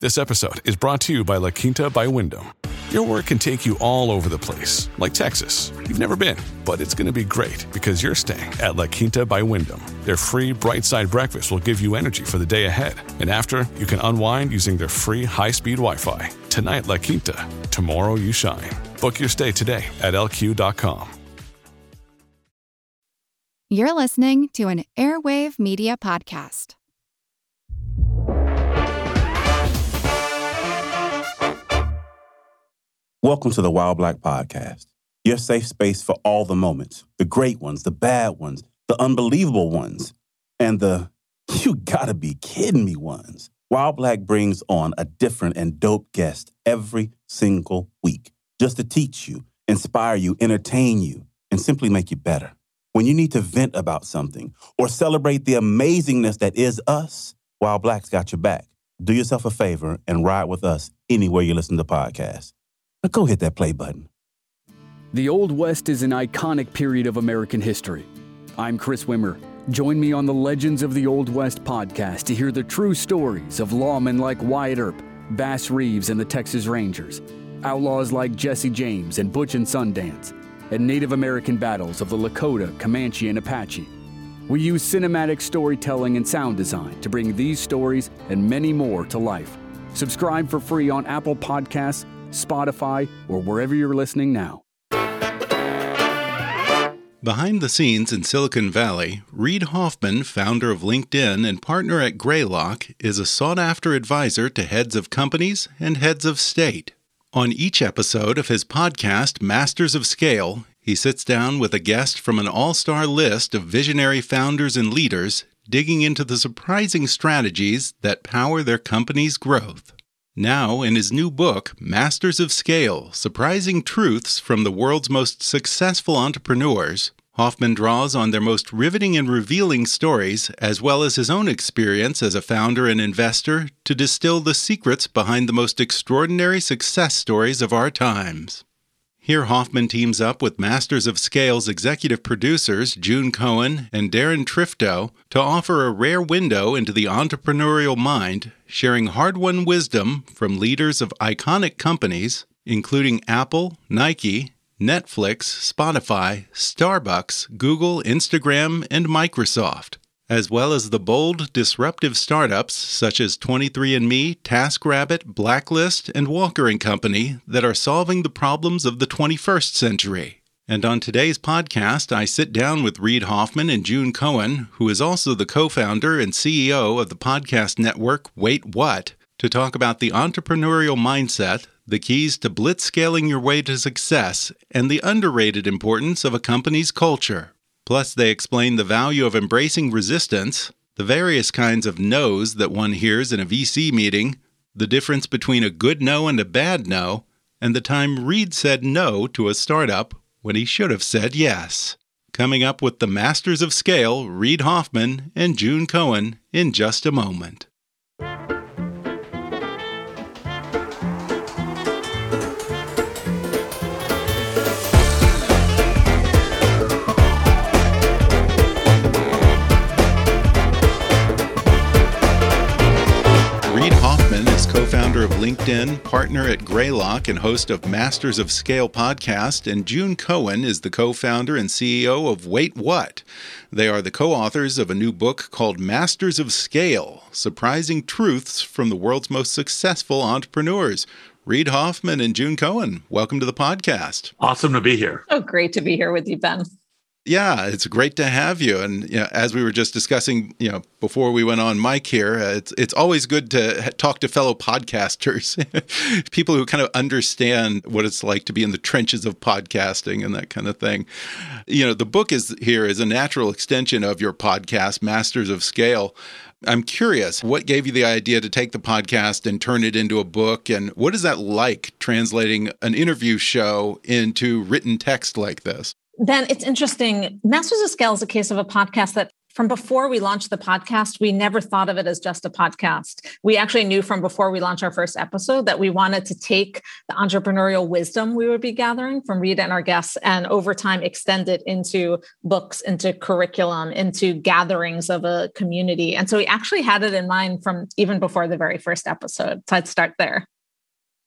This episode is brought to you by La Quinta by Wyndham. Your work can take you all over the place, like Texas. You've never been, but it's going to be great because you're staying at La Quinta by Wyndham. Their free bright side breakfast will give you energy for the day ahead. And after, you can unwind using their free high speed Wi Fi. Tonight, La Quinta. Tomorrow, you shine. Book your stay today at lq.com. You're listening to an Airwave Media Podcast. Welcome to the Wild Black Podcast, your safe space for all the moments the great ones, the bad ones, the unbelievable ones, and the you gotta be kidding me ones. Wild Black brings on a different and dope guest every single week just to teach you, inspire you, entertain you, and simply make you better. When you need to vent about something or celebrate the amazingness that is us, Wild Black's got your back. Do yourself a favor and ride with us anywhere you listen to podcasts. But go hit that play button. The Old West is an iconic period of American history. I'm Chris Wimmer. Join me on the Legends of the Old West podcast to hear the true stories of lawmen like Wyatt Earp, Bass Reeves and the Texas Rangers, outlaws like Jesse James and Butch and Sundance, and Native American battles of the Lakota, Comanche, and Apache. We use cinematic storytelling and sound design to bring these stories and many more to life. Subscribe for free on Apple Podcasts, Spotify, or wherever you're listening now. Behind the scenes in Silicon Valley, Reid Hoffman, founder of LinkedIn and partner at Greylock, is a sought after advisor to heads of companies and heads of state. On each episode of his podcast, Masters of Scale, he sits down with a guest from an all star list of visionary founders and leaders, digging into the surprising strategies that power their company's growth. Now, in his new book, Masters of Scale Surprising Truths from the World's Most Successful Entrepreneurs, Hoffman draws on their most riveting and revealing stories, as well as his own experience as a founder and investor, to distill the secrets behind the most extraordinary success stories of our times. Here, Hoffman teams up with Masters of Scale's executive producers, June Cohen and Deron Triff, to offer a rare window into the entrepreneurial mind, sharing hard won wisdom from leaders of iconic companies, including Apple, Nike, Netflix, Spotify, Starbucks, Google, Instagram, and Microsoft as well as the bold, disruptive startups such as 23andMe, TaskRabbit, Blacklist, and Walker & Company that are solving the problems of the 21st century. And on today's podcast, I sit down with Reid Hoffman and June Cohen, who is also the co founder and CEO of the podcast network WaitWhat, to talk about the entrepreneurial mindset, the keys to blitzscaling your way to success, and the underrated importance of a company's culture. Plus, they explain the value of embracing resistance, the various kinds of no's that one hears in a VC meeting, the difference between a good no and a bad no, and the time Reid said no to a startup when he should have said yes. Coming up with the Masters of Scale, Reid Hoffman and June Cohen, in just a moment. LinkedIn, partner at Greylock, and host of Masters of Scale podcast, and June Cohen is the co-founder and CEO of WaitWhat. They are the co-authors of a new book called Masters of Scale: Surprising Truths from the World's Most Successful Entrepreneurs. Reid Hoffman and June Cohen, welcome to the podcast. Awesome to be here. Oh, great to be here with you, Ben. Yeah, it's great to have you. And you know, as we were just discussing, you know, before we went on mic here, uh, it's it's always good to talk to fellow podcasters, people who kind of understand what it's like to be in the trenches of podcasting and that kind of thing. You know, the book is here is a natural extension of your podcast, Masters of Scale. I'm curious, what gave you the idea to take the podcast and turn it into a book? And what is that like translating an interview show into written text like this? Ben, it's interesting. Masters of Scale is a case of a podcast that from before we launched the podcast, we never thought of it as just a podcast. We actually knew from before we launched our first episode that we wanted to take the entrepreneurial wisdom we would be gathering from Rita and our guests and over time extend it into books, into curriculum, into gatherings of a community. And so we actually had it in mind from even before the very first episode. So I'd start there.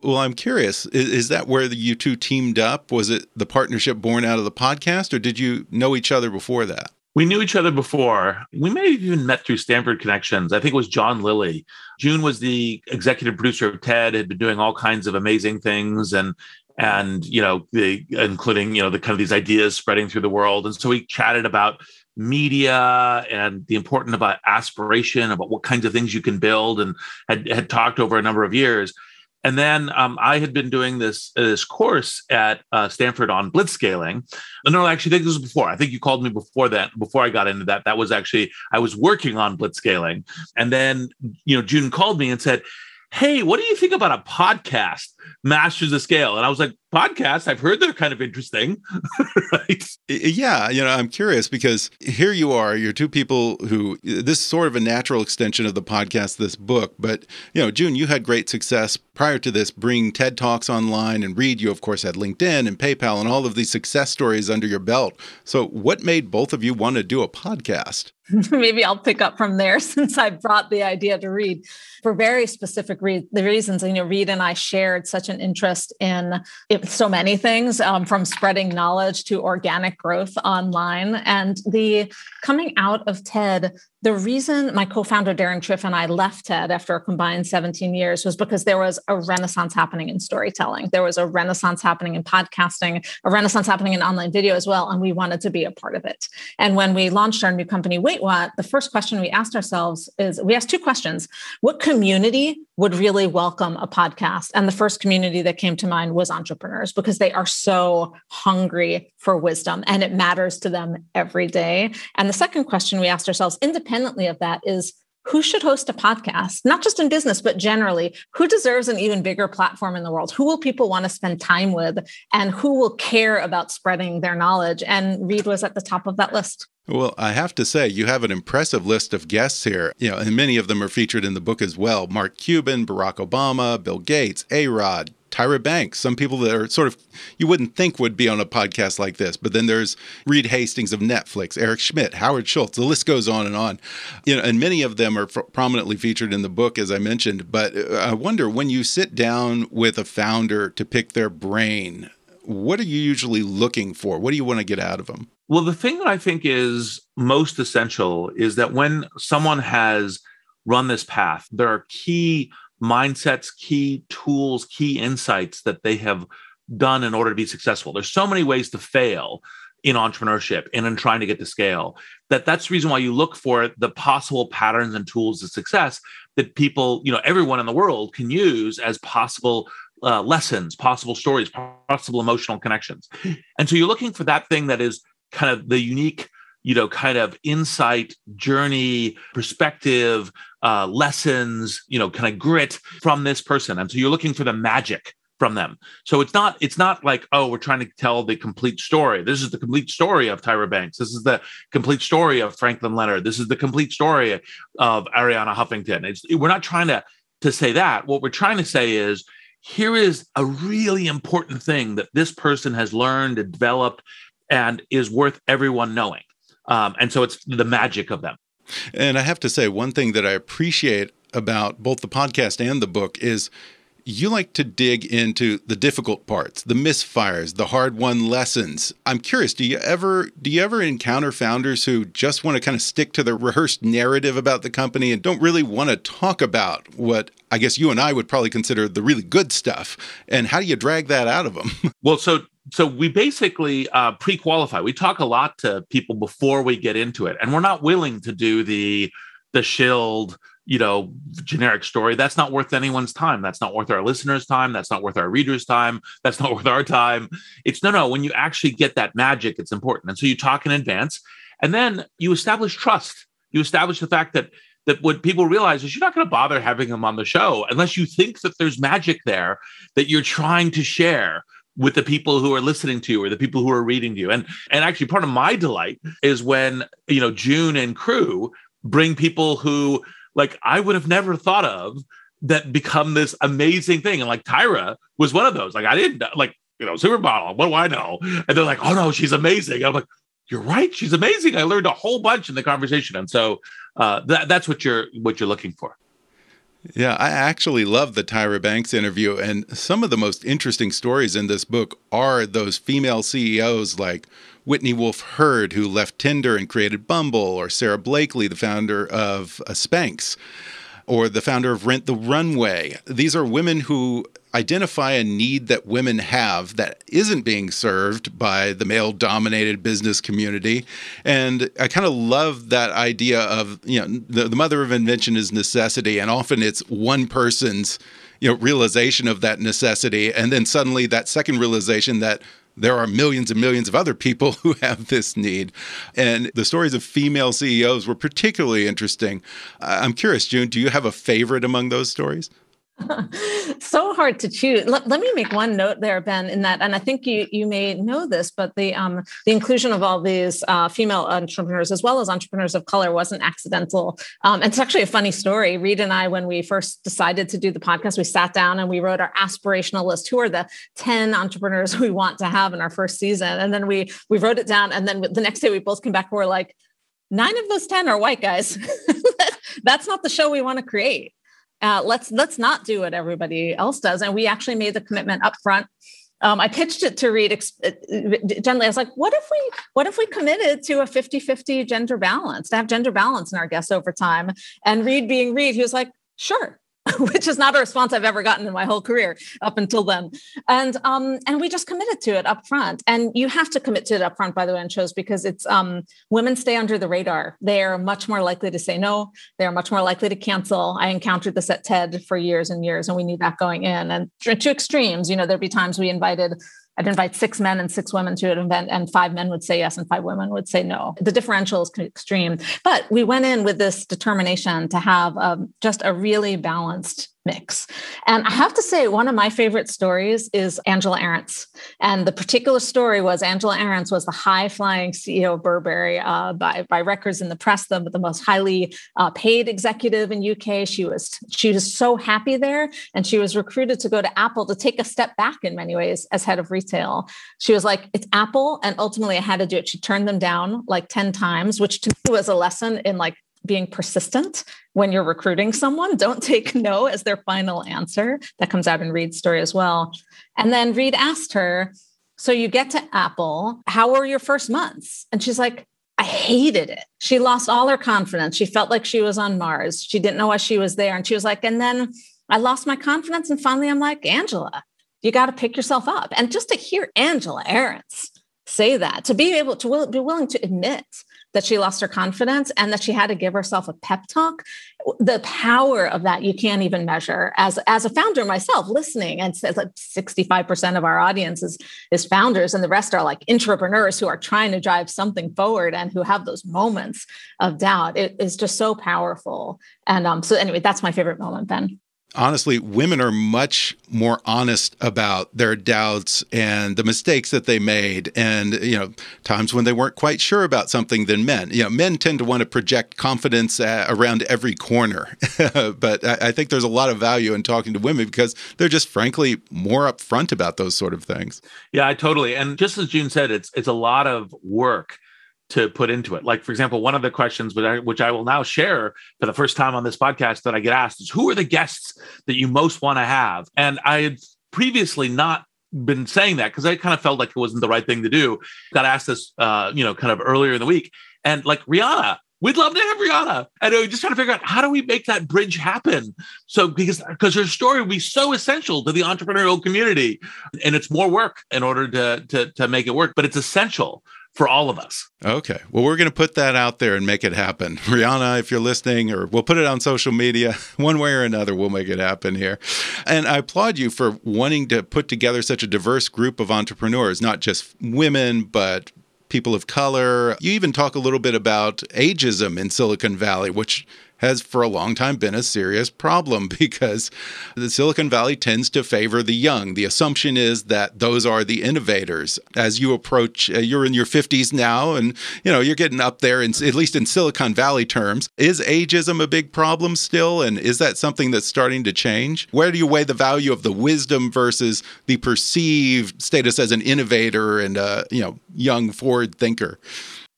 Well, I'm curious. Is, is, that where the, you two teamed up? Was it the partnership born out of the podcast, or did you know each other before that? We knew each other before. We may have even met through Stanford connections. I think it was John Lilly. June was the executive producer of TED, had been doing all kinds of amazing things and and you know, the including, you know, the kind of these ideas spreading through the world. And so we chatted about media and the importance about uh, aspiration, about what kinds of things you can build, and had had talked over a number of years. And then um, I had been doing this uh, this course at uh, Stanford on blitzscaling. No, I actually, think this was before. I think you called me before that. Before I got into that, that was actually I was working on blitzscaling. And then you know June called me and said, "Hey, what do you think about a podcast, Masters of Scale?" And I was like, podcasts. I've heard they're kind of interesting. right? Yeah, you know, I'm curious because here you are, you're two people who this is sort of a natural extension of the podcast, this book. But you know, June, you had great success prior to this, bringing TED Talks online, and Reid, you of course had LinkedIn and PayPal and all of these success stories under your belt. So, what made both of you want to do a podcast? Maybe I'll pick up from there since I brought the idea to Reid for very specific re- the reasons. You know, Reid and I shared such an interest in so many things um, from spreading knowledge to organic growth online. And the coming out of TED the reason my co-founder Deron Triff and I left TED after a combined 17 years was because there was a renaissance happening in storytelling. There was a renaissance happening in podcasting, a renaissance happening in online video as well, and we wanted to be a part of it. And when we launched our new company, WaitWhat, the first question we asked ourselves is we asked two questions: What community would really welcome a podcast? And the first community that came to mind was entrepreneurs because they are so hungry for wisdom and it matters to them every day. And the second question we asked ourselves, independently independently of that is who should host a podcast, not just in business, but generally? Who deserves an even bigger platform in the world? Who will people want to spend time with? And who will care about spreading their knowledge? And Reid was at the top of that list. Well, I have to say, you have an impressive list of guests here, you know, and many of them are featured in the book as well. Mark Cuban, Barack Obama, Bill Gates, A Rod, Tyra Banks, some people that are sort of you wouldn't think would be on a podcast like this. But then there's Reed Hastings of Netflix, Eric Schmidt, Howard Schultz. The list goes on and on. You know, and many of them are f- prominently featured in the book, as I mentioned. But uh, I wonder when you sit down with a founder to pick their brain, what are you usually looking for? What do you want to get out of them? Well, the thing that I think is most essential is that when someone has run this path, there are key mindsets, key tools, key insights that they have done in order to be successful. There's so many ways to fail in entrepreneurship and in trying to get to scale that that's the reason why you look for the possible patterns and tools of success that people you know everyone in the world can use as possible uh, lessons possible stories possible emotional connections and so you're looking for that thing that is kind of the unique you know kind of insight journey perspective uh, lessons, you know, kind of grit from this person. And so you're looking for the magic from them. So it's not it's not like oh we're trying to tell the complete story. This is the complete story of Tyra Banks. This is the complete story of Franklin Leonard. This is the complete story of Arianna Huffington. It's, we're not trying to to say that. What we're trying to say is here is a really important thing that this person has learned and developed and is worth everyone knowing. Um, and so it's the magic of them. And I have to say, one thing that I appreciate about both the podcast and the book is you like to dig into the difficult parts, the misfires, the hard-won lessons. I'm curious, do you ever do you ever encounter founders who just want to kind of stick to the rehearsed narrative about the company and don't really want to talk about what I guess you and I would probably consider the really good stuff? And how do you drag that out of them? well, so so we basically uh, pre-qualify. We talk a lot to people before we get into it, and we're not willing to do the the shield, you know, generic story. That's not worth anyone's time. That's not worth our listeners' time. That's not worth our readers' time. That's not worth our time. It's no, no. When you actually get that magic, it's important. And so you talk in advance, and then you establish trust. You establish the fact that that what people realize is you're not going to bother having them on the show unless you think that there's magic there that you're trying to share with the people who are listening to you or the people who are reading you. And and actually part of my delight is when, you know, June and crew bring people who like I would have never thought of that become this amazing thing. And like Tyra was one of those. Like I didn't like, you know, supermodel. What do I know? And they're like, oh no, she's amazing. I'm like, you're right. She's amazing. I learned a whole bunch in the conversation. And so uh, that, that's what you're what you're looking for. Yeah, I actually love the Tyra Banks interview. And some of the most interesting stories in this book are those female CEOs like Whitney Wolfe Herd, who left Tinder and created Bumble, or Sara Blakely, the founder of uh, Spanx, or the founder of Rent the Runway. These are women who identify a need that women have that isn't being served by the male dominated business community and i kind of love that idea of you know the, the mother of invention is necessity and often it's one person's you know realization of that necessity and then suddenly that second realization that there are millions and millions of other people who have this need. And the stories of female CEOs were particularly interesting. I'm curious, June, do you have a favorite among those stories? so hard to choose. Let, let, me make one note there, Ben, in that, and I think you you may know this, but the um, the inclusion of all these uh, female entrepreneurs as well as entrepreneurs of color wasn't accidental. Um, it's actually a funny story. Reid and I, when we first decided to do the podcast, we sat down and we wrote our aspirational list. Who are the ten entrepreneurs we want to have in our first season? And then we we wrote it down, and then the next day we both came back and we're like, nine of those ten are white guys. That's not the show we want to create uh, let's let's not do what everybody else does and we actually made the commitment up front um, I pitched it to Reid uh, gently. I was like, what if we what if we committed to a 50-50 gender balance, to have gender balance in our guests over time? And Reid being Reid, he was like, sure. which is not a response I've ever gotten in my whole career up until then. And um, and we just committed to it up front. And you have to commit to it up front, by the way, in shows because it's um, women stay under the radar. They are much more likely to say no. They are much more likely to cancel. I encountered this at TED for years and years, and we knew that going in. And to extremes, you know, there'd be times we invited I'd invite six men and six women to an event, and five men would say yes and five women would say no. The differential is extreme. But we went in with this determination to have um, just a really balanced mix. And I have to say, one of my favorite stories is Angela Ahrendts. And the particular story was Angela Ahrendts was the high flying CEO of Burberry uh, by, by records in the press, the, the most highly uh, paid executive in UK. She was, she was so happy there. And she was recruited to go to Apple to take a step back in many ways as head of retail. She was like, it's Apple. And ultimately I had to do it. She turned them down like 10 times, which to me was a lesson in like being persistent when you're recruiting someone. Don't take no as their final answer. That comes out in Reid's story as well. And then Reed asked her, So you get to Apple, how were your first months? And she's like, I hated it. She lost all her confidence. She felt like she was on Mars. She didn't know why she was there. And she was like, and then I lost my confidence. And finally, I'm like, Angela, you got to pick yourself up. And just to hear Angela Ahrendts say that, to be able to will, be willing to admit that she lost her confidence and that she had to give herself a pep talk. The power of that you can't even measure. As as a founder myself listening and says like 65% of our audience is is founders and the rest are like entrepreneurs who are trying to drive something forward and who have those moments of doubt. It is just so powerful. And um so anyway that's my favorite moment ben honestly, women are much more honest about their doubts and the mistakes that they made, and you know, times when they weren't quite sure about something than men. You know, men tend to want to project confidence uh, around every corner, but I, I think there's a lot of value in talking to women because they're just frankly more upfront about those sort of things. Yeah, I totally. And just as June said, it's it's a lot of work to put into it. Like, for example, one of the questions, which I, which I will now share for the first time on this podcast that I get asked is who are the guests that you most want to have? And I had previously not been saying that because I kind of felt like it wasn't the right thing to do. Got asked this, uh, you know, kind of earlier in the week. And like Rihanna we'd love to have Rihanna. And we just trying to figure out how do we make that bridge happen. So because because her story would be so essential to the entrepreneurial community, and it's more work in order to to to make it work, but it's essential for all of us. Okay. Well, we're going to put that out there and make it happen. Rihanna, if you're listening, or we'll put it on social media, one way or another, we'll make it happen here. And I applaud you for wanting to put together such a diverse group of entrepreneurs, not just women, but people of color. You even talk a little bit about ageism in Silicon Valley, which has for a long time been a serious problem because the Silicon Valley tends to favor the young. The assumption is that those are the innovators. As you approach, uh, you're in your 50s now, and you know you're getting up there, in, at least in Silicon Valley terms. Is ageism a big problem still, and is that something that's starting to change? Where do you weigh the value of the wisdom versus the perceived status as an innovator and a you know young forward thinker?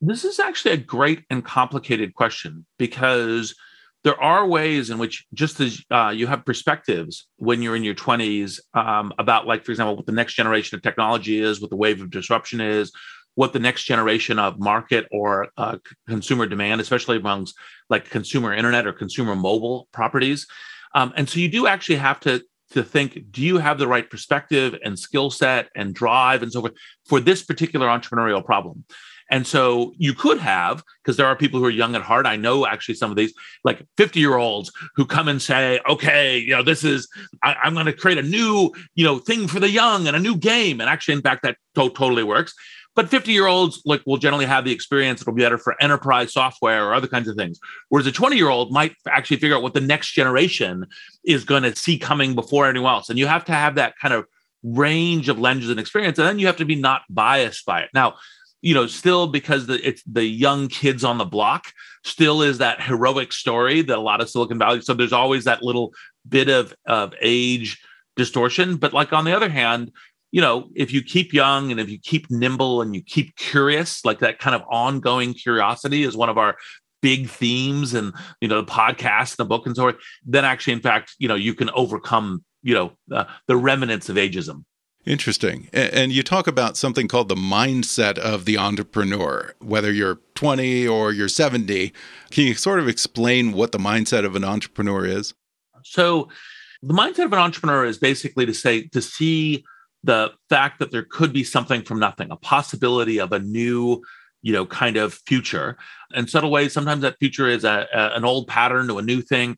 This is actually a great and complicated question because there are ways in which just as uh, you have perspectives when you're in your 20s um, about like for example what the next generation of technology is what the wave of disruption is what the next generation of market or uh, consumer demand especially amongst like consumer internet or consumer mobile properties. Um, and so you do actually have to to think do you have the right perspective and skill set and drive and so forth for this particular entrepreneurial problem and so you could have, because there are people who are young at heart. I know actually some of these, like 50 year olds who come and say, okay, you know, this is, I, am going to create a new, you know, thing for the young and a new game. And actually, in fact, that to- totally works. But 50 year olds like will generally have the experience. It'll be better for enterprise software or other kinds of things. Whereas a 20 year old might actually figure out what the next generation is going to see coming before anyone else. And you have to have that kind of range of lenses and experience. And then you have to be not biased by it. Now, you know, still because the it's the young kids on the block still is that heroic story that a lot of Silicon Valley. So there's always that little bit of of age distortion. But like on the other hand, you know, if you keep young and if you keep nimble and you keep curious, like that kind of ongoing curiosity is one of our big themes and you know the podcast and the book and so on, then actually in fact you know you can overcome you know uh, the remnants of ageism Interesting. And you talk about something called the mindset of the entrepreneur, whether you're 20 or you're 70. Can you sort of explain what the mindset of an entrepreneur is? So, the mindset of an entrepreneur is basically to say, to see the fact that there could be something from nothing, a possibility of a new, you know, kind of future. In subtle ways, sometimes that future is a, a an old pattern to a new thing.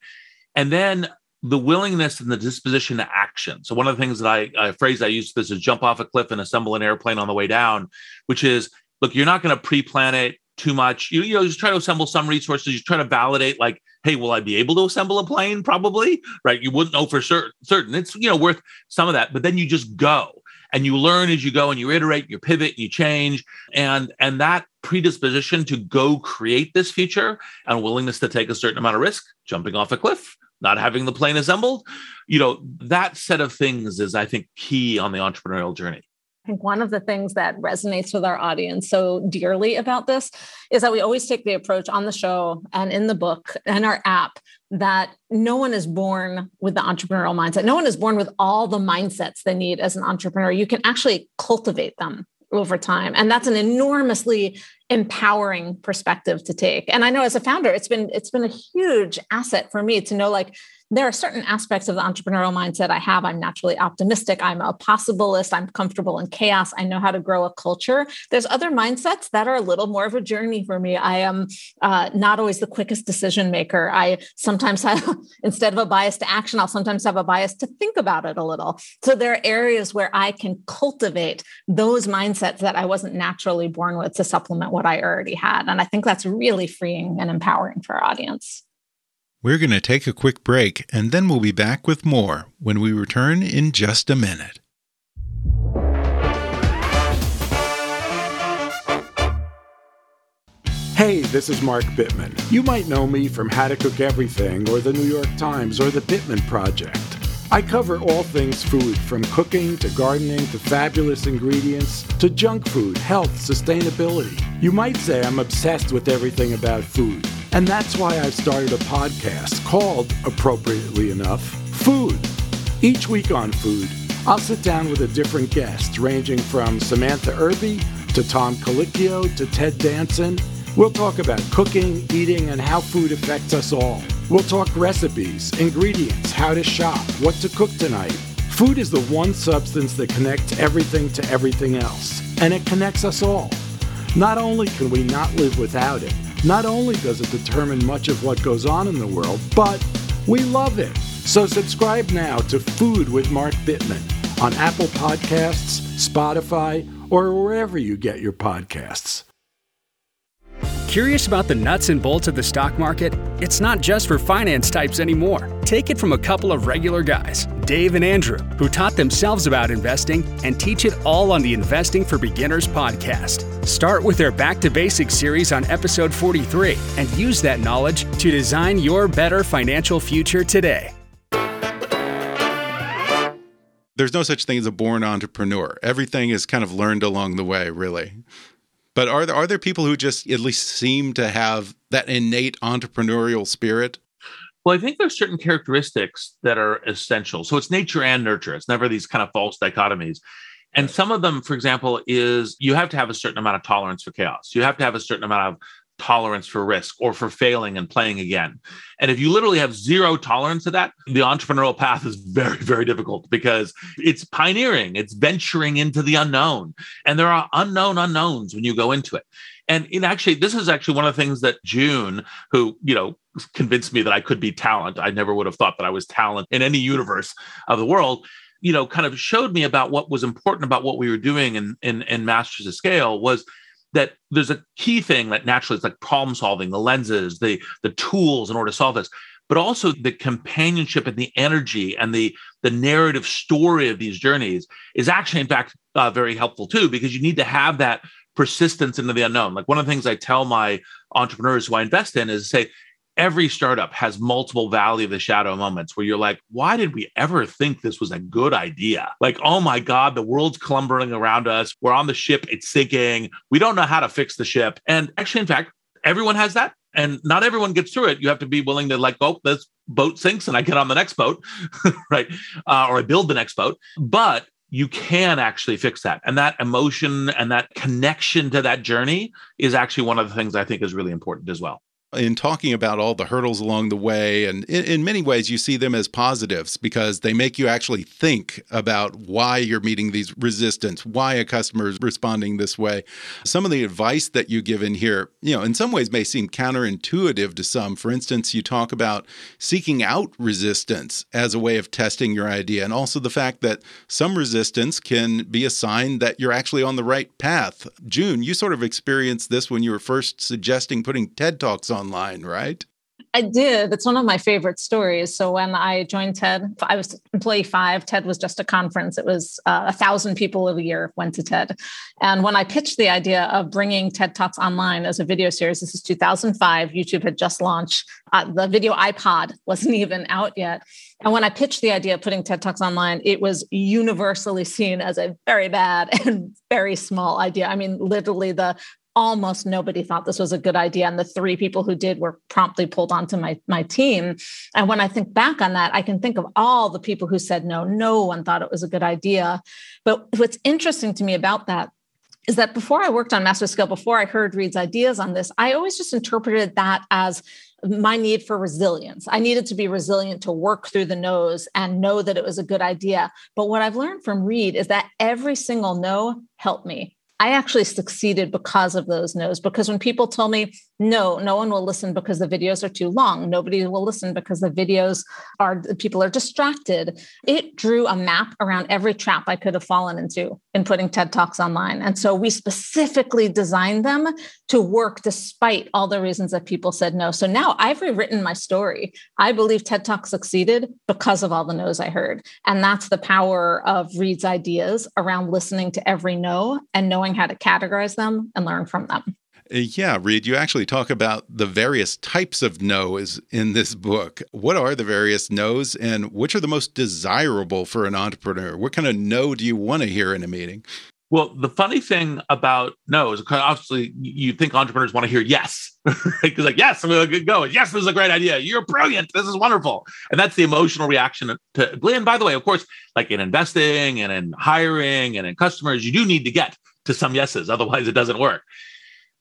And then the willingness and the disposition to action. So one of the things that I a phrase I use this is jump off a cliff and assemble an airplane on the way down, which is look, you're not going to pre-plan it too much. You, you know, just try to assemble some resources. You try to validate, like, hey, will I be able to assemble a plane? Probably, right? You wouldn't know for certain. Certain. It's you know worth some of that, but then you just go and you learn as you go and you iterate, you pivot, you change, and and that predisposition to go create this future and willingness to take a certain amount of risk, jumping off a cliff, not having the plane assembled. You know, that set of things is, I think, key on the entrepreneurial journey. I think one of the things that resonates with our audience so dearly about this is that we always take the approach on the show and in the book and our app that no one is born with the entrepreneurial mindset. No one is born with all the mindsets they need as an entrepreneur. You can actually cultivate them over time. And that's an enormously empowering perspective to take. And I know as a founder, it's been it's been a huge asset for me to know like there are certain aspects of the entrepreneurial mindset I have. I'm naturally optimistic. I'm a possibilist. I'm comfortable in chaos. I know how to grow a culture. There's other mindsets that are a little more of a journey for me. I am uh, not always the quickest decision maker. I sometimes have, instead of a bias to action, I'll sometimes have a bias to think about it a little. So there are areas where I can cultivate those mindsets that I wasn't naturally born with to supplement what I already had. And I think that's really freeing and empowering for our audience. We're going to take a quick break and then we'll be back with more when we return in just a minute. Hey, this is Mark Bittman. You might know me from How to Cook Everything or the New York Times or the Bittman Project. I cover all things food, from cooking to gardening to fabulous ingredients to junk food, health, sustainability. You might say I'm obsessed with everything about food. And that's why I've started a podcast called, appropriately enough, Food. Each week on Food, I'll sit down with a different guest, ranging from Samantha Irby to Tom Colicchio to Ted Danson, We'll talk about cooking, eating, and how food affects us all. We'll talk recipes, ingredients, how to shop, what to cook tonight. Food is the one substance that connects everything to everything else, and it connects us all. Not only can we not live without it, not only does it determine much of what goes on in the world, but we love it. So subscribe now to Food with Mark Bittman on Apple Podcasts, Spotify, or wherever you get your podcasts. Curious about the nuts and bolts of the stock market? It's not just for finance types anymore. Take it from a couple of regular guys, Dave and Andrew, who taught themselves about investing and teach it all on the Investing for Beginners podcast. Start with their Back to Basics series on episode 43 and use that knowledge to design your better financial future today. There's no such thing as a born entrepreneur. Everything is kind of learned along the way, really. But are there are there people who just at least seem to have that innate entrepreneurial spirit? Well, I think there's certain characteristics that are essential. So it's nature and nurture. It's never these kind of false dichotomies. And some of them, for example, is you have to have a certain amount of tolerance for chaos. You have to have a certain amount of tolerance for risk or for failing and playing again. And if you literally have zero tolerance to that, the entrepreneurial path is very, very difficult because it's pioneering, it's venturing into the unknown. And there are unknown unknowns when you go into it. And in actually, this is actually one of the things that June, who, you know, convinced me that I could be talent. I never would have thought that I was talent in any universe of the world you know kind of showed me about what was important about what we were doing in in, in masters of scale was that there's a key thing that naturally it's like problem solving, the lenses, the the tools in order to solve this, but also the companionship and the energy and the the narrative story of these journeys is actually in fact uh, very helpful too because you need to have that persistence into the unknown. Like one of the things I tell my entrepreneurs who I invest in is say every startup has multiple valley of the shadow moments where you're like, why did we ever think this was a good idea? Like, oh my God, the world's clumbering around us. We're on the ship, it's sinking. We don't know how to fix the ship. And actually, in fact, everyone has that. And not everyone gets through it. You have to be willing to like, oh, this boat sinks and I get on the next boat, right? Uh, or I build the next boat. But you can actually fix that. And that emotion and that connection to that journey is actually one of the things I think is really important as well in talking about all the hurdles along the way. And in, in, many ways, you see them as positives because they make you actually think about why you're meeting these resistance, why a customer is responding this way. Some of the advice that you give in here, you know, in some ways may seem counterintuitive to some. For instance, you talk about seeking out resistance as a way of testing your idea, and also the fact that some resistance can be a sign that you're actually on the right path. June, you sort of experienced this when you were first suggesting putting TED Talks on online, right? I did. It's one of my favorite stories. So when I joined TED, I was employee five. TED was just a conference. It was uh, a thousand people a year went to TED. And when I pitched the idea of bringing TED Talks online as a video series, this is 2005. YouTube had just launched. Uh, the video iPod wasn't even out yet. And when I pitched the idea of putting TED Talks online, it was universally seen as a very bad and very small idea. I mean, literally the almost nobody thought this was a good idea and the three people who did were promptly pulled onto my my team and when i think back on that i can think of all the people who said no no one thought it was a good idea but what's interesting to me about that is that before i worked on master scale before i heard Reid's ideas on this i always just interpreted that as my need for resilience. I needed to be resilient to work through the no's and know that it was a good idea. But what I've learned from Reid is that every single no helped me. I actually succeeded because of those no's. Because when people tell me, no, no one will listen because the videos are too long, nobody will listen because the videos are, people are distracted. It drew a map around every trap I could have fallen into in putting TED Talks online. And so we specifically designed them to work despite all the reasons that people said no. So now I've rewritten my story. I believe TED Talk succeeded because of all the no's I heard. And that's the power of Reid's ideas around listening to every no and knowing knowing how to categorize them and learn from them. Uh, yeah, Reid, you actually talk about the various types of no's in this book. What are the various no's and which are the most desirable for an entrepreneur? What kind of no do you want to hear in a meeting? Well, the funny thing about no is obviously you think entrepreneurs want to hear yes, because like yes, I'm going to go. Yes, this is a great idea. You're brilliant. This is wonderful, and that's the emotional reaction to. And by the way, of course, like in investing and in hiring and in customers, you do need to get to some yeses. Otherwise, it doesn't work.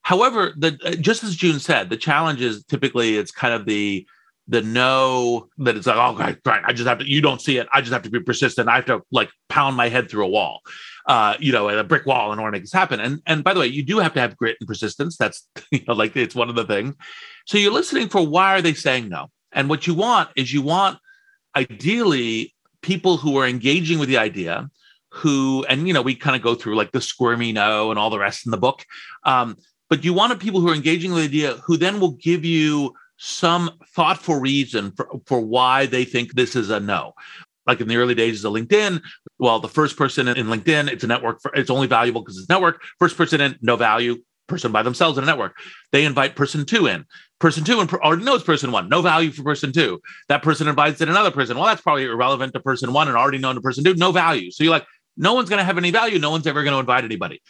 However, the just as June said, the challenge is typically it's kind of the the no that it's like, oh, right, right, I just have to, you don't see it. I just have to be persistent. I have to like pound my head through a wall, uh, you know, a brick wall in order to make this happen. And and by the way, you do have to have grit and persistence. That's you know, like it's one of the things. So you're listening for why are they saying no? And what you want is you want ideally people who are engaging with the idea, who and you know we kind of go through like the squirmy no and all the rest in the book. Um, but you want people who are engaging with the idea who then will give you some thoughtful reason for, for why they think this is a no. Like in the early days of LinkedIn, well, the first person in LinkedIn, it's a network, for, it's only valuable because it's network. First person in, no value, person by themselves in a network. They invite person two in. Person two already knows person one, no value for person two. That person invites in another person. Well, that's probably irrelevant to person one and already known to person two, no value. So you're like, no one's going to have any value. No one's ever going to invite anybody.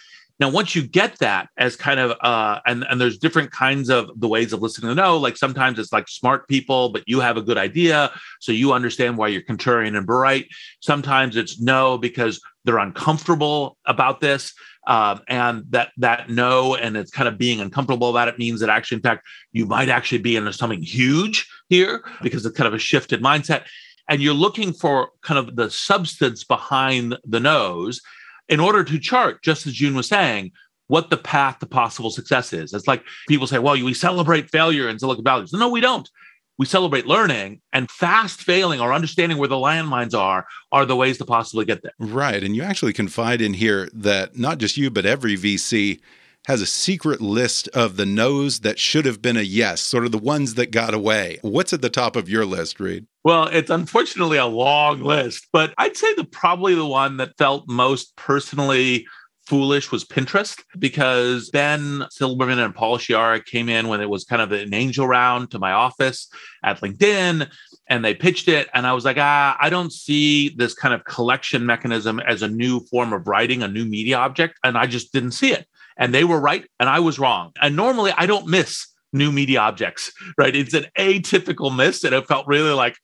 Now, once you get that as kind of, uh, and and there's different kinds of the ways of listening to know, Like sometimes it's like smart people, but you have a good idea, so you understand why you're contrarian and bright. Sometimes it's no because they're uncomfortable about this, um, and that that no, and it's kind of being uncomfortable about it means that actually, in fact, you might actually be into something huge here because it's kind of a shifted mindset, and you're looking for kind of the substance behind the nose in order to chart, just as June was saying, what the path to possible success is. It's like people say, well, we celebrate failure in Silicon Valley. No, we don't. We celebrate learning and fast failing or understanding where the landmines are are the ways to possibly get there. Right. And you actually confide in here that not just you, but every VC has a secret list of the no's that should have been a yes, sort of the ones that got away. What's at the top of your list, Reid? Well, it's unfortunately a long list, but I'd say the probably the one that felt most personally foolish was Pinterest because Ben Silbermann and Paul Sciarra came in when it was kind of an angel round to my office at LinkedIn and they pitched it. And I was like, ah, I don't see this kind of collection mechanism as a new form of writing, a new media object. And I just didn't see it and they were right and I was wrong. And normally I don't miss new media objects, right? It's an atypical miss, and it felt really like,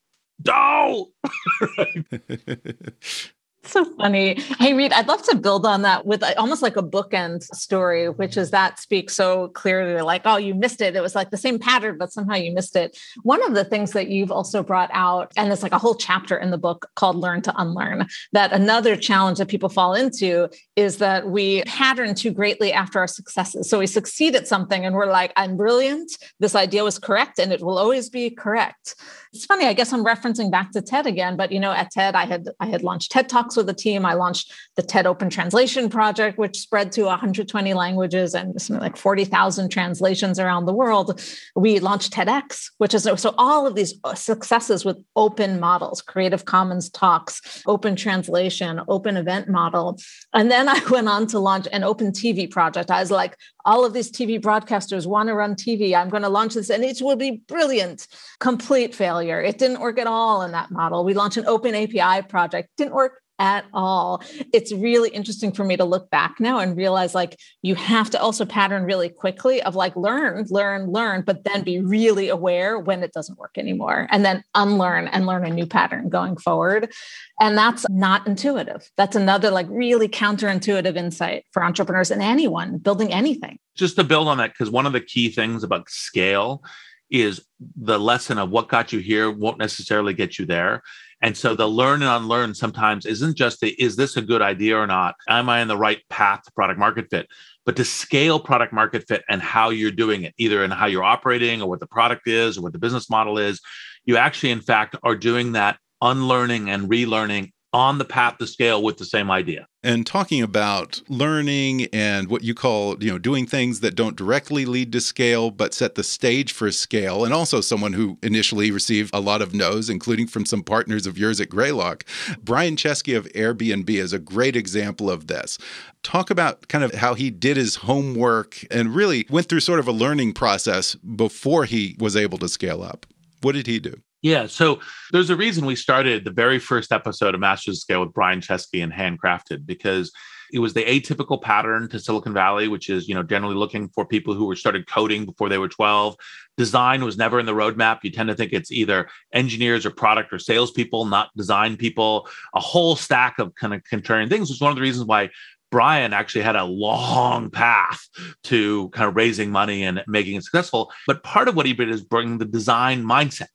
no. so funny. Hey, Reid, I'd love to build on that with uh, almost like a bookend story, which is that speaks so clearly like, oh, you missed it. It was like the same pattern, but somehow you missed it. One of the things that you've also brought out, and it's like a whole chapter in the book called Learn to Unlearn, that another challenge that people fall into is that we pattern too greatly after our successes. So we succeed at something and we're like, I'm brilliant. This idea was correct and it will always be correct. It's funny, I guess I'm referencing back to TED again, but you know, at TED, I had I had launched TED Talks with the team. I launched the TED Open Translation Project, which spread to 120 languages and something like 40,000 translations around the world. We launched TEDx, which is so all of these uh, successes with open models, Creative Commons talks, open translation, open event model. And then I went on to launch an open TV project. I was like, all of these TV broadcasters want to run TV. I'm going to launch this and it will be brilliant. Complete failure. It didn't work at all in that model. We launched an open API project, didn't work at all. It's really interesting for me to look back now and realize like you have to also pattern really quickly of like learn, learn, learn, but then be really aware when it doesn't work anymore and then unlearn and learn a new pattern going forward. And that's not intuitive. That's another like really counterintuitive insight for entrepreneurs and anyone building anything. Just to build on that, because one of the key things about scale is the lesson of what got you here won't necessarily get you there. And so the learn and unlearn sometimes isn't just the, is this a good idea or not? Am I in the right path to product market fit? But to scale product market fit and how you're doing it, either in how you're operating or what the product is or what the business model is, you actually, in fact, are doing that unlearning and relearning on the path to scale with the same idea. And talking about learning and what you call, you know, doing things that don't directly lead to scale, but set the stage for scale. And also someone who initially received a lot of no's, including from some partners of yours at Greylock. Brian Chesky of Airbnb is a great example of this. Talk about kind of how he did his homework and really went through sort of a learning process before he was able to scale up. What did he do? Yeah. So there's a reason we started the very first episode of Masters of Scale with Brian Chesky and Handcrafted because it was the atypical pattern to Silicon Valley, which is, you know, generally looking for people who were started coding before they were 12. Design was never in the roadmap. You tend to think it's either engineers or product or salespeople, not design people, a whole stack of kind of contrarian things, which is one of the reasons why Brian actually had a long path to kind of raising money and making it successful. But part of what he did is bring the design mindset.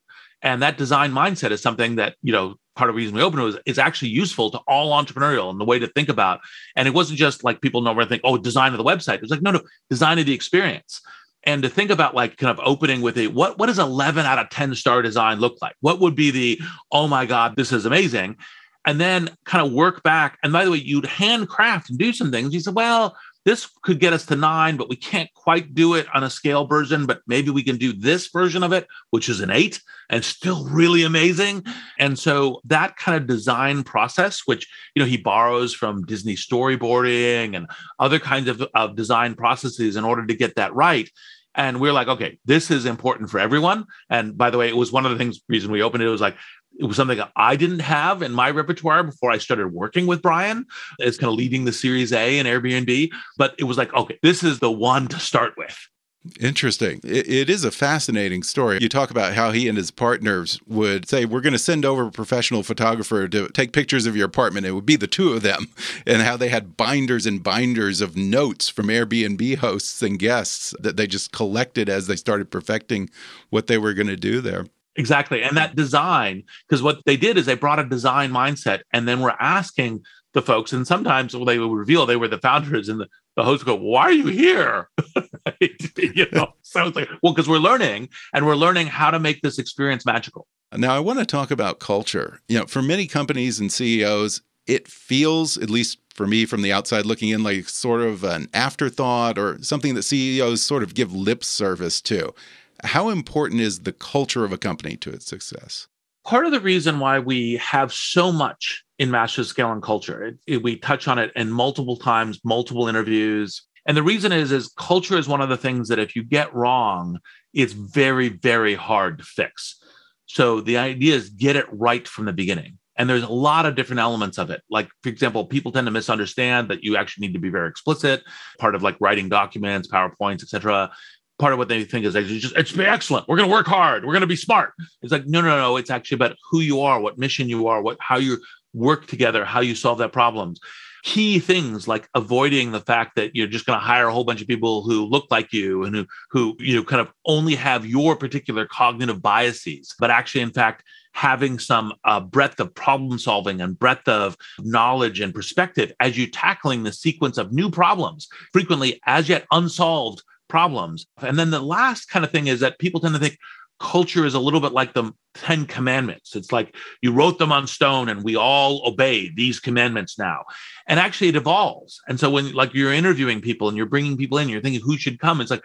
And that design mindset is something that, you know, part of the reason we opened it was is actually useful to all entrepreneurial and the way to think about. And it wasn't just like people normally think, oh, design of the website. It's like, no, no, design of the experience. And to think about like kind of opening with a what what does 11 out of 10 star design look like? What would be the, oh my God, this is amazing? And then kind of work back. And by the way, you'd handcraft and do some things. You said, well, this could get us to nine, but we can't quite do it on a scale version. But maybe we can do this version of it, which is an eight and still really amazing. And so that kind of design process, which you know he borrows from Disney storyboarding and other kinds of, of design processes in order to get that right. And we we're like, okay, this is important for everyone. And by the way, it was one of the things reason we opened it. It was like it was something that I didn't have in my repertoire before I started working with Brian as kind of leading the Series A and Airbnb. But it was like, okay, this is the one to start with. Interesting. It, it is a fascinating story. You talk about how he and his partners would say, We're going to send over a professional photographer to take pictures of your apartment. It would be the two of them, and how they had binders and binders of notes from Airbnb hosts and guests that they just collected as they started perfecting what they were going to do there. Exactly. And that design, because what they did is they brought a design mindset and then we're asking the folks, and sometimes they would reveal they were the founders and the, the hosts go, Why are you here? you know, so it's like, well, because we're learning and we're learning how to make this experience magical. Now, I want to talk about culture. You know, for many companies and CEOs, it feels, at least for me from the outside looking in, like sort of an afterthought or something that CEOs sort of give lip service to. How important is the culture of a company to its success? Part of the reason why we have so much in master scale and culture, it, it, we touch on it in multiple times, multiple interviews. And the reason is, is culture is one of the things that if you get wrong, it's very, very hard to fix. So the idea is get it right from the beginning. And there's a lot of different elements of it. Like, for example, people tend to misunderstand that you actually need to be very explicit, part of like writing documents, PowerPoints, etc part of what they think is just it's be excellent. We're going to work hard. We're going to be smart. It's like no, no, no. It's actually about who you are, what mission you are, what how you work together, how you solve that problems. Key things like avoiding the fact that you're just going to hire a whole bunch of people who look like you and who who you know kind of only have your particular cognitive biases, but actually, in fact, having some uh, breadth of problem solving and breadth of knowledge and perspective as you tackling the sequence of new problems, frequently as yet unsolved problems. And then the last kind of thing is that people tend to think culture is a little bit like the 10 commandments. It's like you wrote them on stone and we all obey these commandments now. And actually it evolves. And so when like you're interviewing people and you're bringing people in, you're thinking who should come. It's like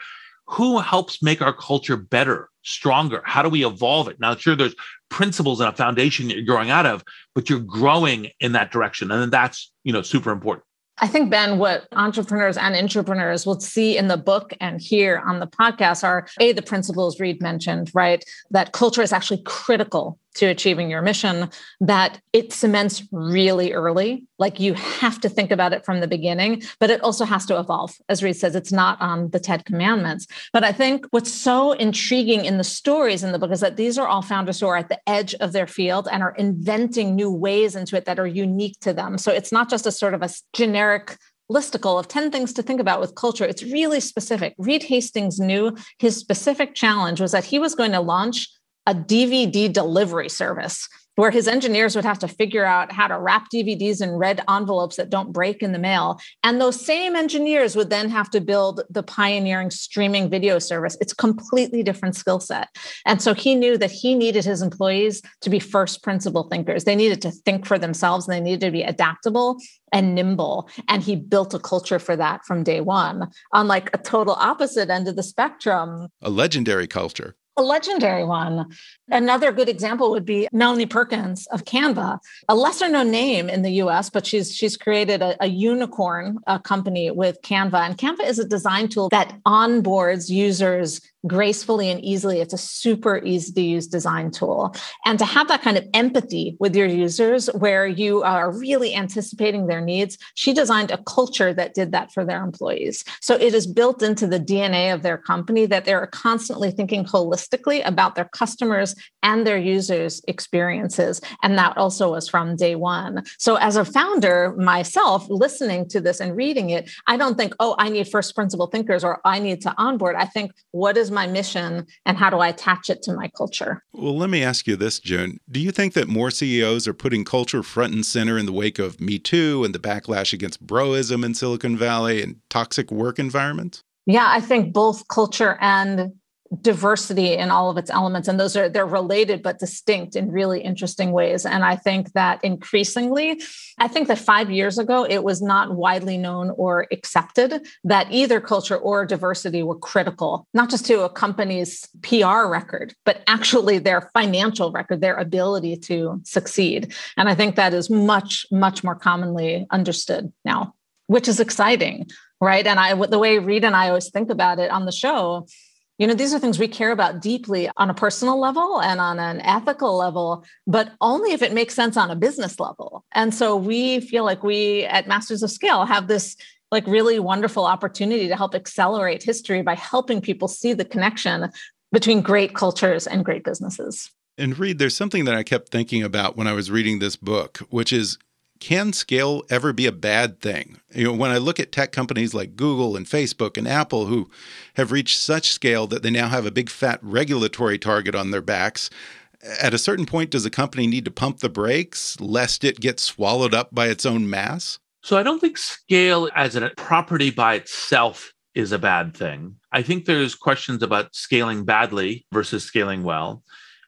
who helps make our culture better, stronger? How do we evolve it? Now, sure, there's principles and a foundation that you're growing out of, but you're growing in that direction. And then that's, you know, super important. I think, Ben, what entrepreneurs and intrapreneurs will see in the book and here on the podcast are A, the principles Reid mentioned, right? That culture is actually critical to achieving your mission that it cements really early. Like you have to think about it from the beginning, but it also has to evolve. As Reid says, it's not on the 10 commandments. But I think what's so intriguing in the stories in the book is that these are all founders who are at the edge of their field and are inventing new ways into it that are unique to them. So it's not just a sort of a generic listicle of 10 things to think about with culture. It's really specific. Reed Hastings knew his specific challenge was that he was going to launch a DVD delivery service where his engineers would have to figure out how to wrap DVDs in red envelopes that don't break in the mail. And those same engineers would then have to build the pioneering streaming video service. It's completely different skill set. And so he knew that he needed his employees to be first principle thinkers. They needed to think for themselves and they needed to be adaptable and nimble. And he built a culture for that from day one, on like a total opposite end of the spectrum. A legendary culture a legendary one. Another good example would be Melanie Perkins of Canva, a lesser known name in the US, but she's she's created a, a unicorn a company with Canva. And Canva is a design tool that onboards users gracefully and easily. It's a super easy to use design tool. And to have that kind of empathy with your users where you are really anticipating their needs, she designed a culture that did that for their employees. So it is built into the DNA of their company that they're constantly thinking holistically about their customers and their users' experiences. And that also was from day one. So as a founder myself, listening to this and reading it, I don't think, oh, I need first principle thinkers or I need to onboard. I think, what is my mission and how do I attach it to my culture? Well, let me ask you this, June. Do you think that more CEOs are putting culture front and center in the wake of Me Too and the backlash against broism in Silicon Valley and toxic work environments? Yeah, I think both culture and diversity in all of its elements and those are they're related but distinct in really interesting ways. And i think that increasingly i think that 5 years ago it was not widely known or accepted that either culture or diversity were critical not just to a company's PR record but actually their financial record their ability to succeed. And i think that is much much more commonly understood now which is exciting right? And i the way Reid and i always think about it on the show you know these are things we care about deeply on a personal level and on an ethical level but only if it makes sense on a business level. And so we feel like we at masters of scale have this like really wonderful opportunity to help accelerate history by helping people see the connection between great cultures and great businesses. And Reid, there's something that I kept thinking about when I was reading this book, which is can scale ever be a bad thing? You know, when I look at tech companies like Google and Facebook and Apple who have reached such scale that they now have a big fat regulatory target on their backs, at a certain point does a company need to pump the brakes lest it get swallowed up by its own mass? So I don't think scale as a property by itself is a bad thing. I think there's questions about scaling badly versus scaling well.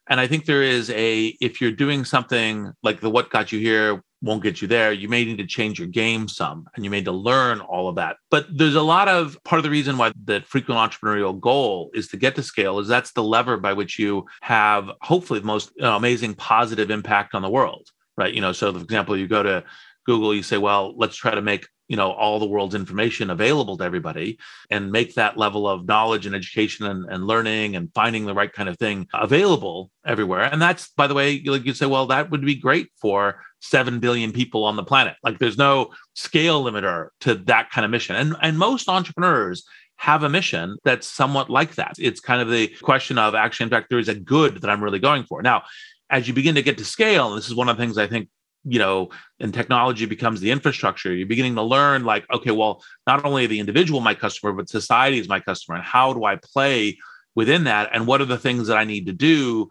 And I think there is a, if you're doing something like the what got you here won't get you there. You may need to change your game some and you may need to learn all of that. But there's a lot of part of the reason why the frequent entrepreneurial goal is to get to scale is that's the lever by which you have hopefully the most you know, amazing positive impact on the world, right? You know, so for example, you go to Google, you say, well, let's try to make you know all the world's information available to everybody and make that level of knowledge and education and, and learning and finding the right kind of thing available everywhere. And that's by the way like you say well that would be great for 7 billion people on the planet. Like there's no scale limiter to that kind of mission. And and most entrepreneurs have a mission that's somewhat like that. It's kind of the question of actually in fact there is a good that i'm really going for? Now as you begin to get to scale and this is one of the things i think you know, and technology becomes the infrastructure, you're beginning to learn like, okay, well, not only the individual my customer, but society is my customer. And how do I play within that? And what are the things that I need to do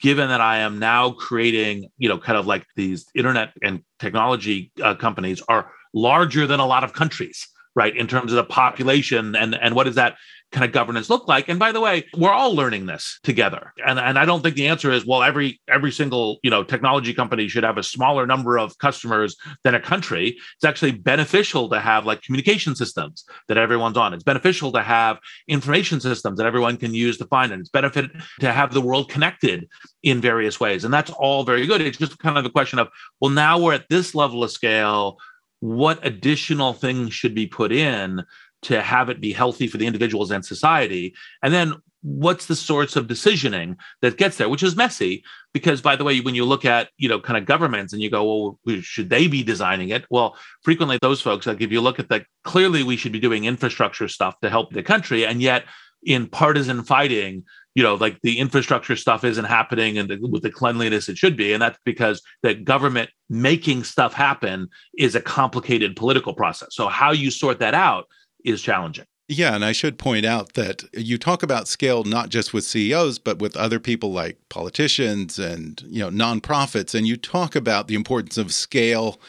given that I am now creating, you know, kind of like these internet and technology uh, companies are larger than a lot of countries, right? In terms of the population and and what is that kind of governance look like? And by the way, we're all learning this together. And, and I don't think the answer is, well, every every single, you know, technology company should have a smaller number of customers than a country. It's actually beneficial to have like communication systems that everyone's on. It's beneficial to have information systems that everyone can use to find. And it's benefit to have the world connected in various ways. And that's all very good. It's just kind of the question of, well, now we're at this level of scale. What additional things should be put in to have it be healthy for the individuals and society. And then what's the sorts of decisioning that gets there which is messy because by the way when you look at you know kind of governments and you go well should they be designing it? Well frequently those folks like if you look at the clearly we should be doing infrastructure stuff to help the country. And yet in partisan fighting you know like the infrastructure stuff isn't happening and with the cleanliness it should be. And that's because the government making stuff happen is a complicated political process. So how you sort that out is challenging. Yeah, and I should point out that you talk about scale not just with CEOs, but with other people like politicians and you know nonprofits, and you talk about the importance of scale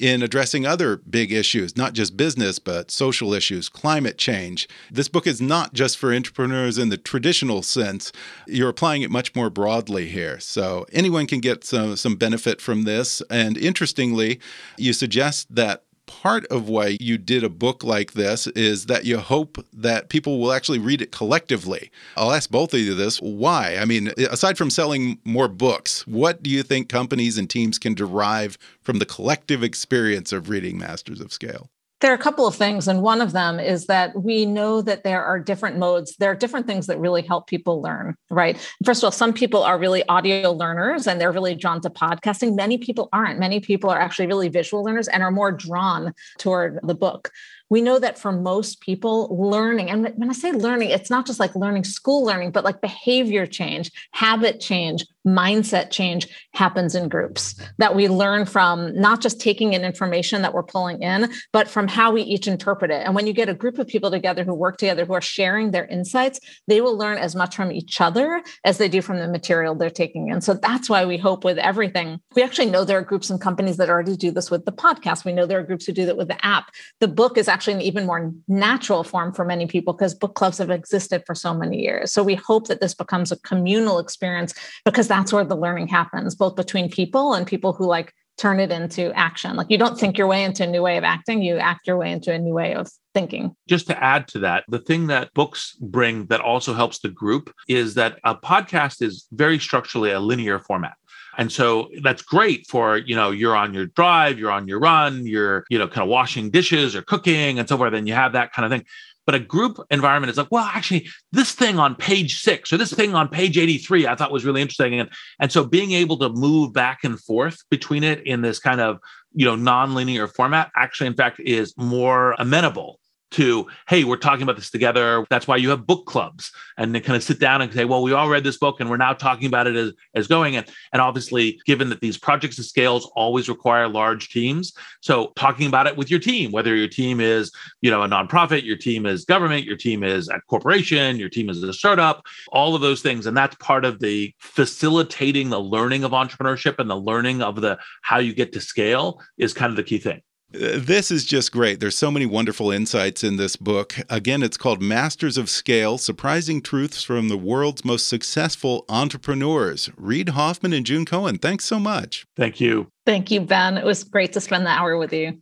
in addressing other big issues, not just business, but social issues, climate change. This book is not just for entrepreneurs in the traditional sense. You're applying it much more broadly here. So anyone can get some, some benefit from this. And interestingly, you suggest that part of why you did a book like this is that you hope that people will actually read it collectively. I'll ask both of you this. Why? I mean, aside from selling more books, what do you think companies and teams can derive from the collective experience of reading Masters of Scale? There are a couple of things, and one of them is that we know that there are different modes. There are different things that really help people learn, right? First of all, some people are really audio learners and they're really drawn to podcasting. Many people aren't. Many people are actually really visual learners and are more drawn toward the book we know that for most people, learning, and when I say learning, it's not just like learning school learning, but like behavior change, habit change, mindset change happens in groups that we learn from not just taking in information that we're pulling in, but from how we each interpret it. And when you get a group of people together who work together, who are sharing their insights, they will learn as much from each other as they do from the material they're taking in. So that's why we hope with everything. We actually know there are groups and companies that already do this with the podcast. We know there are groups who do that with the app. The book is actually an even more natural form for many people because book clubs have existed for so many years. So we hope that this becomes a communal experience because that's where the learning happens, both between people and people who like turn it into action. Like you don't think your way into a new way of acting, you act your way into a new way of thinking. Just to add to that, the thing that books bring that also helps the group is that a podcast is very structurally a linear format. And so that's great for, you know, you're on your drive, you're on your run, you're, you know, kind of washing dishes or cooking and so forth. And you have that kind of thing. But a group environment is like, well, actually, this thing on page six or this thing on page 83, I thought was really interesting. And, and so being able to move back and forth between it in this kind of, you know, non-linear format actually, in fact, is more amenable to hey we're talking about this together. That's why you have book clubs. And they kind of sit down and say well we all read this book and we're now talking about it as, as going and, and obviously given that these projects and scales always require large teams so talking about it with your team whether your team is you know a nonprofit your team is government your team is a corporation your team is a startup all of those things. And that's part of the facilitating the learning of entrepreneurship and the learning of the how you get to scale is kind of the key thing this is just great. There's so many wonderful insights in this book. Again, it's called Masters of Scale Surprising Truths from the World's Most Successful Entrepreneurs. Reid Hoffman and June Cohen, thanks so much. Thank you. Thank you, Ben. It was great to spend the hour with you.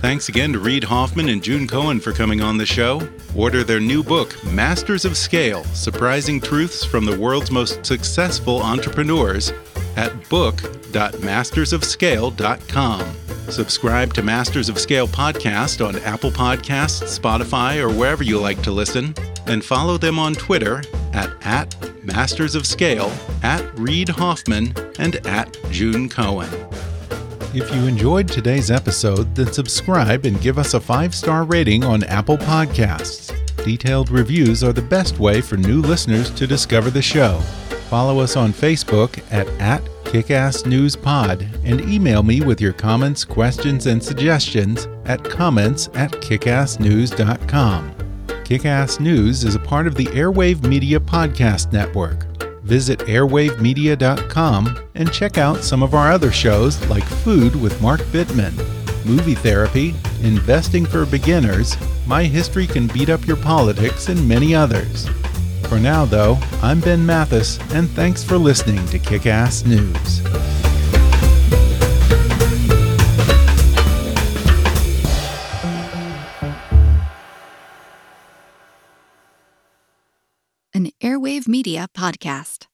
Thanks again to Reid Hoffman and June Cohen for coming on the show. Order their new book, Masters of Scale Surprising Truths from the World's Most Successful Entrepreneurs, at book.mastersofscale.com. Subscribe to Masters of Scale podcast on Apple Podcasts, Spotify, or wherever you like to listen, and follow them on Twitter at, at Masters of Scale, at Reid Hoffman, and at June Cohen. If you enjoyed today's episode, then subscribe and give us a five star rating on Apple Podcasts. Detailed reviews are the best way for new listeners to discover the show. Follow us on Facebook at, at Kickass News Pod and email me with your comments, questions, and suggestions at comments at kickassnews.com. Kickass News is a part of the Airwave Media Podcast Network. Visit airwavemedia.com and check out some of our other shows like Food with Mark Bittman, Movie Therapy, Investing for Beginners, My History Can Beat Up Your Politics, and many others. For now, though, I'm Ben Mathis, and thanks for listening to Kick Ass News. An Airwave Media Podcast.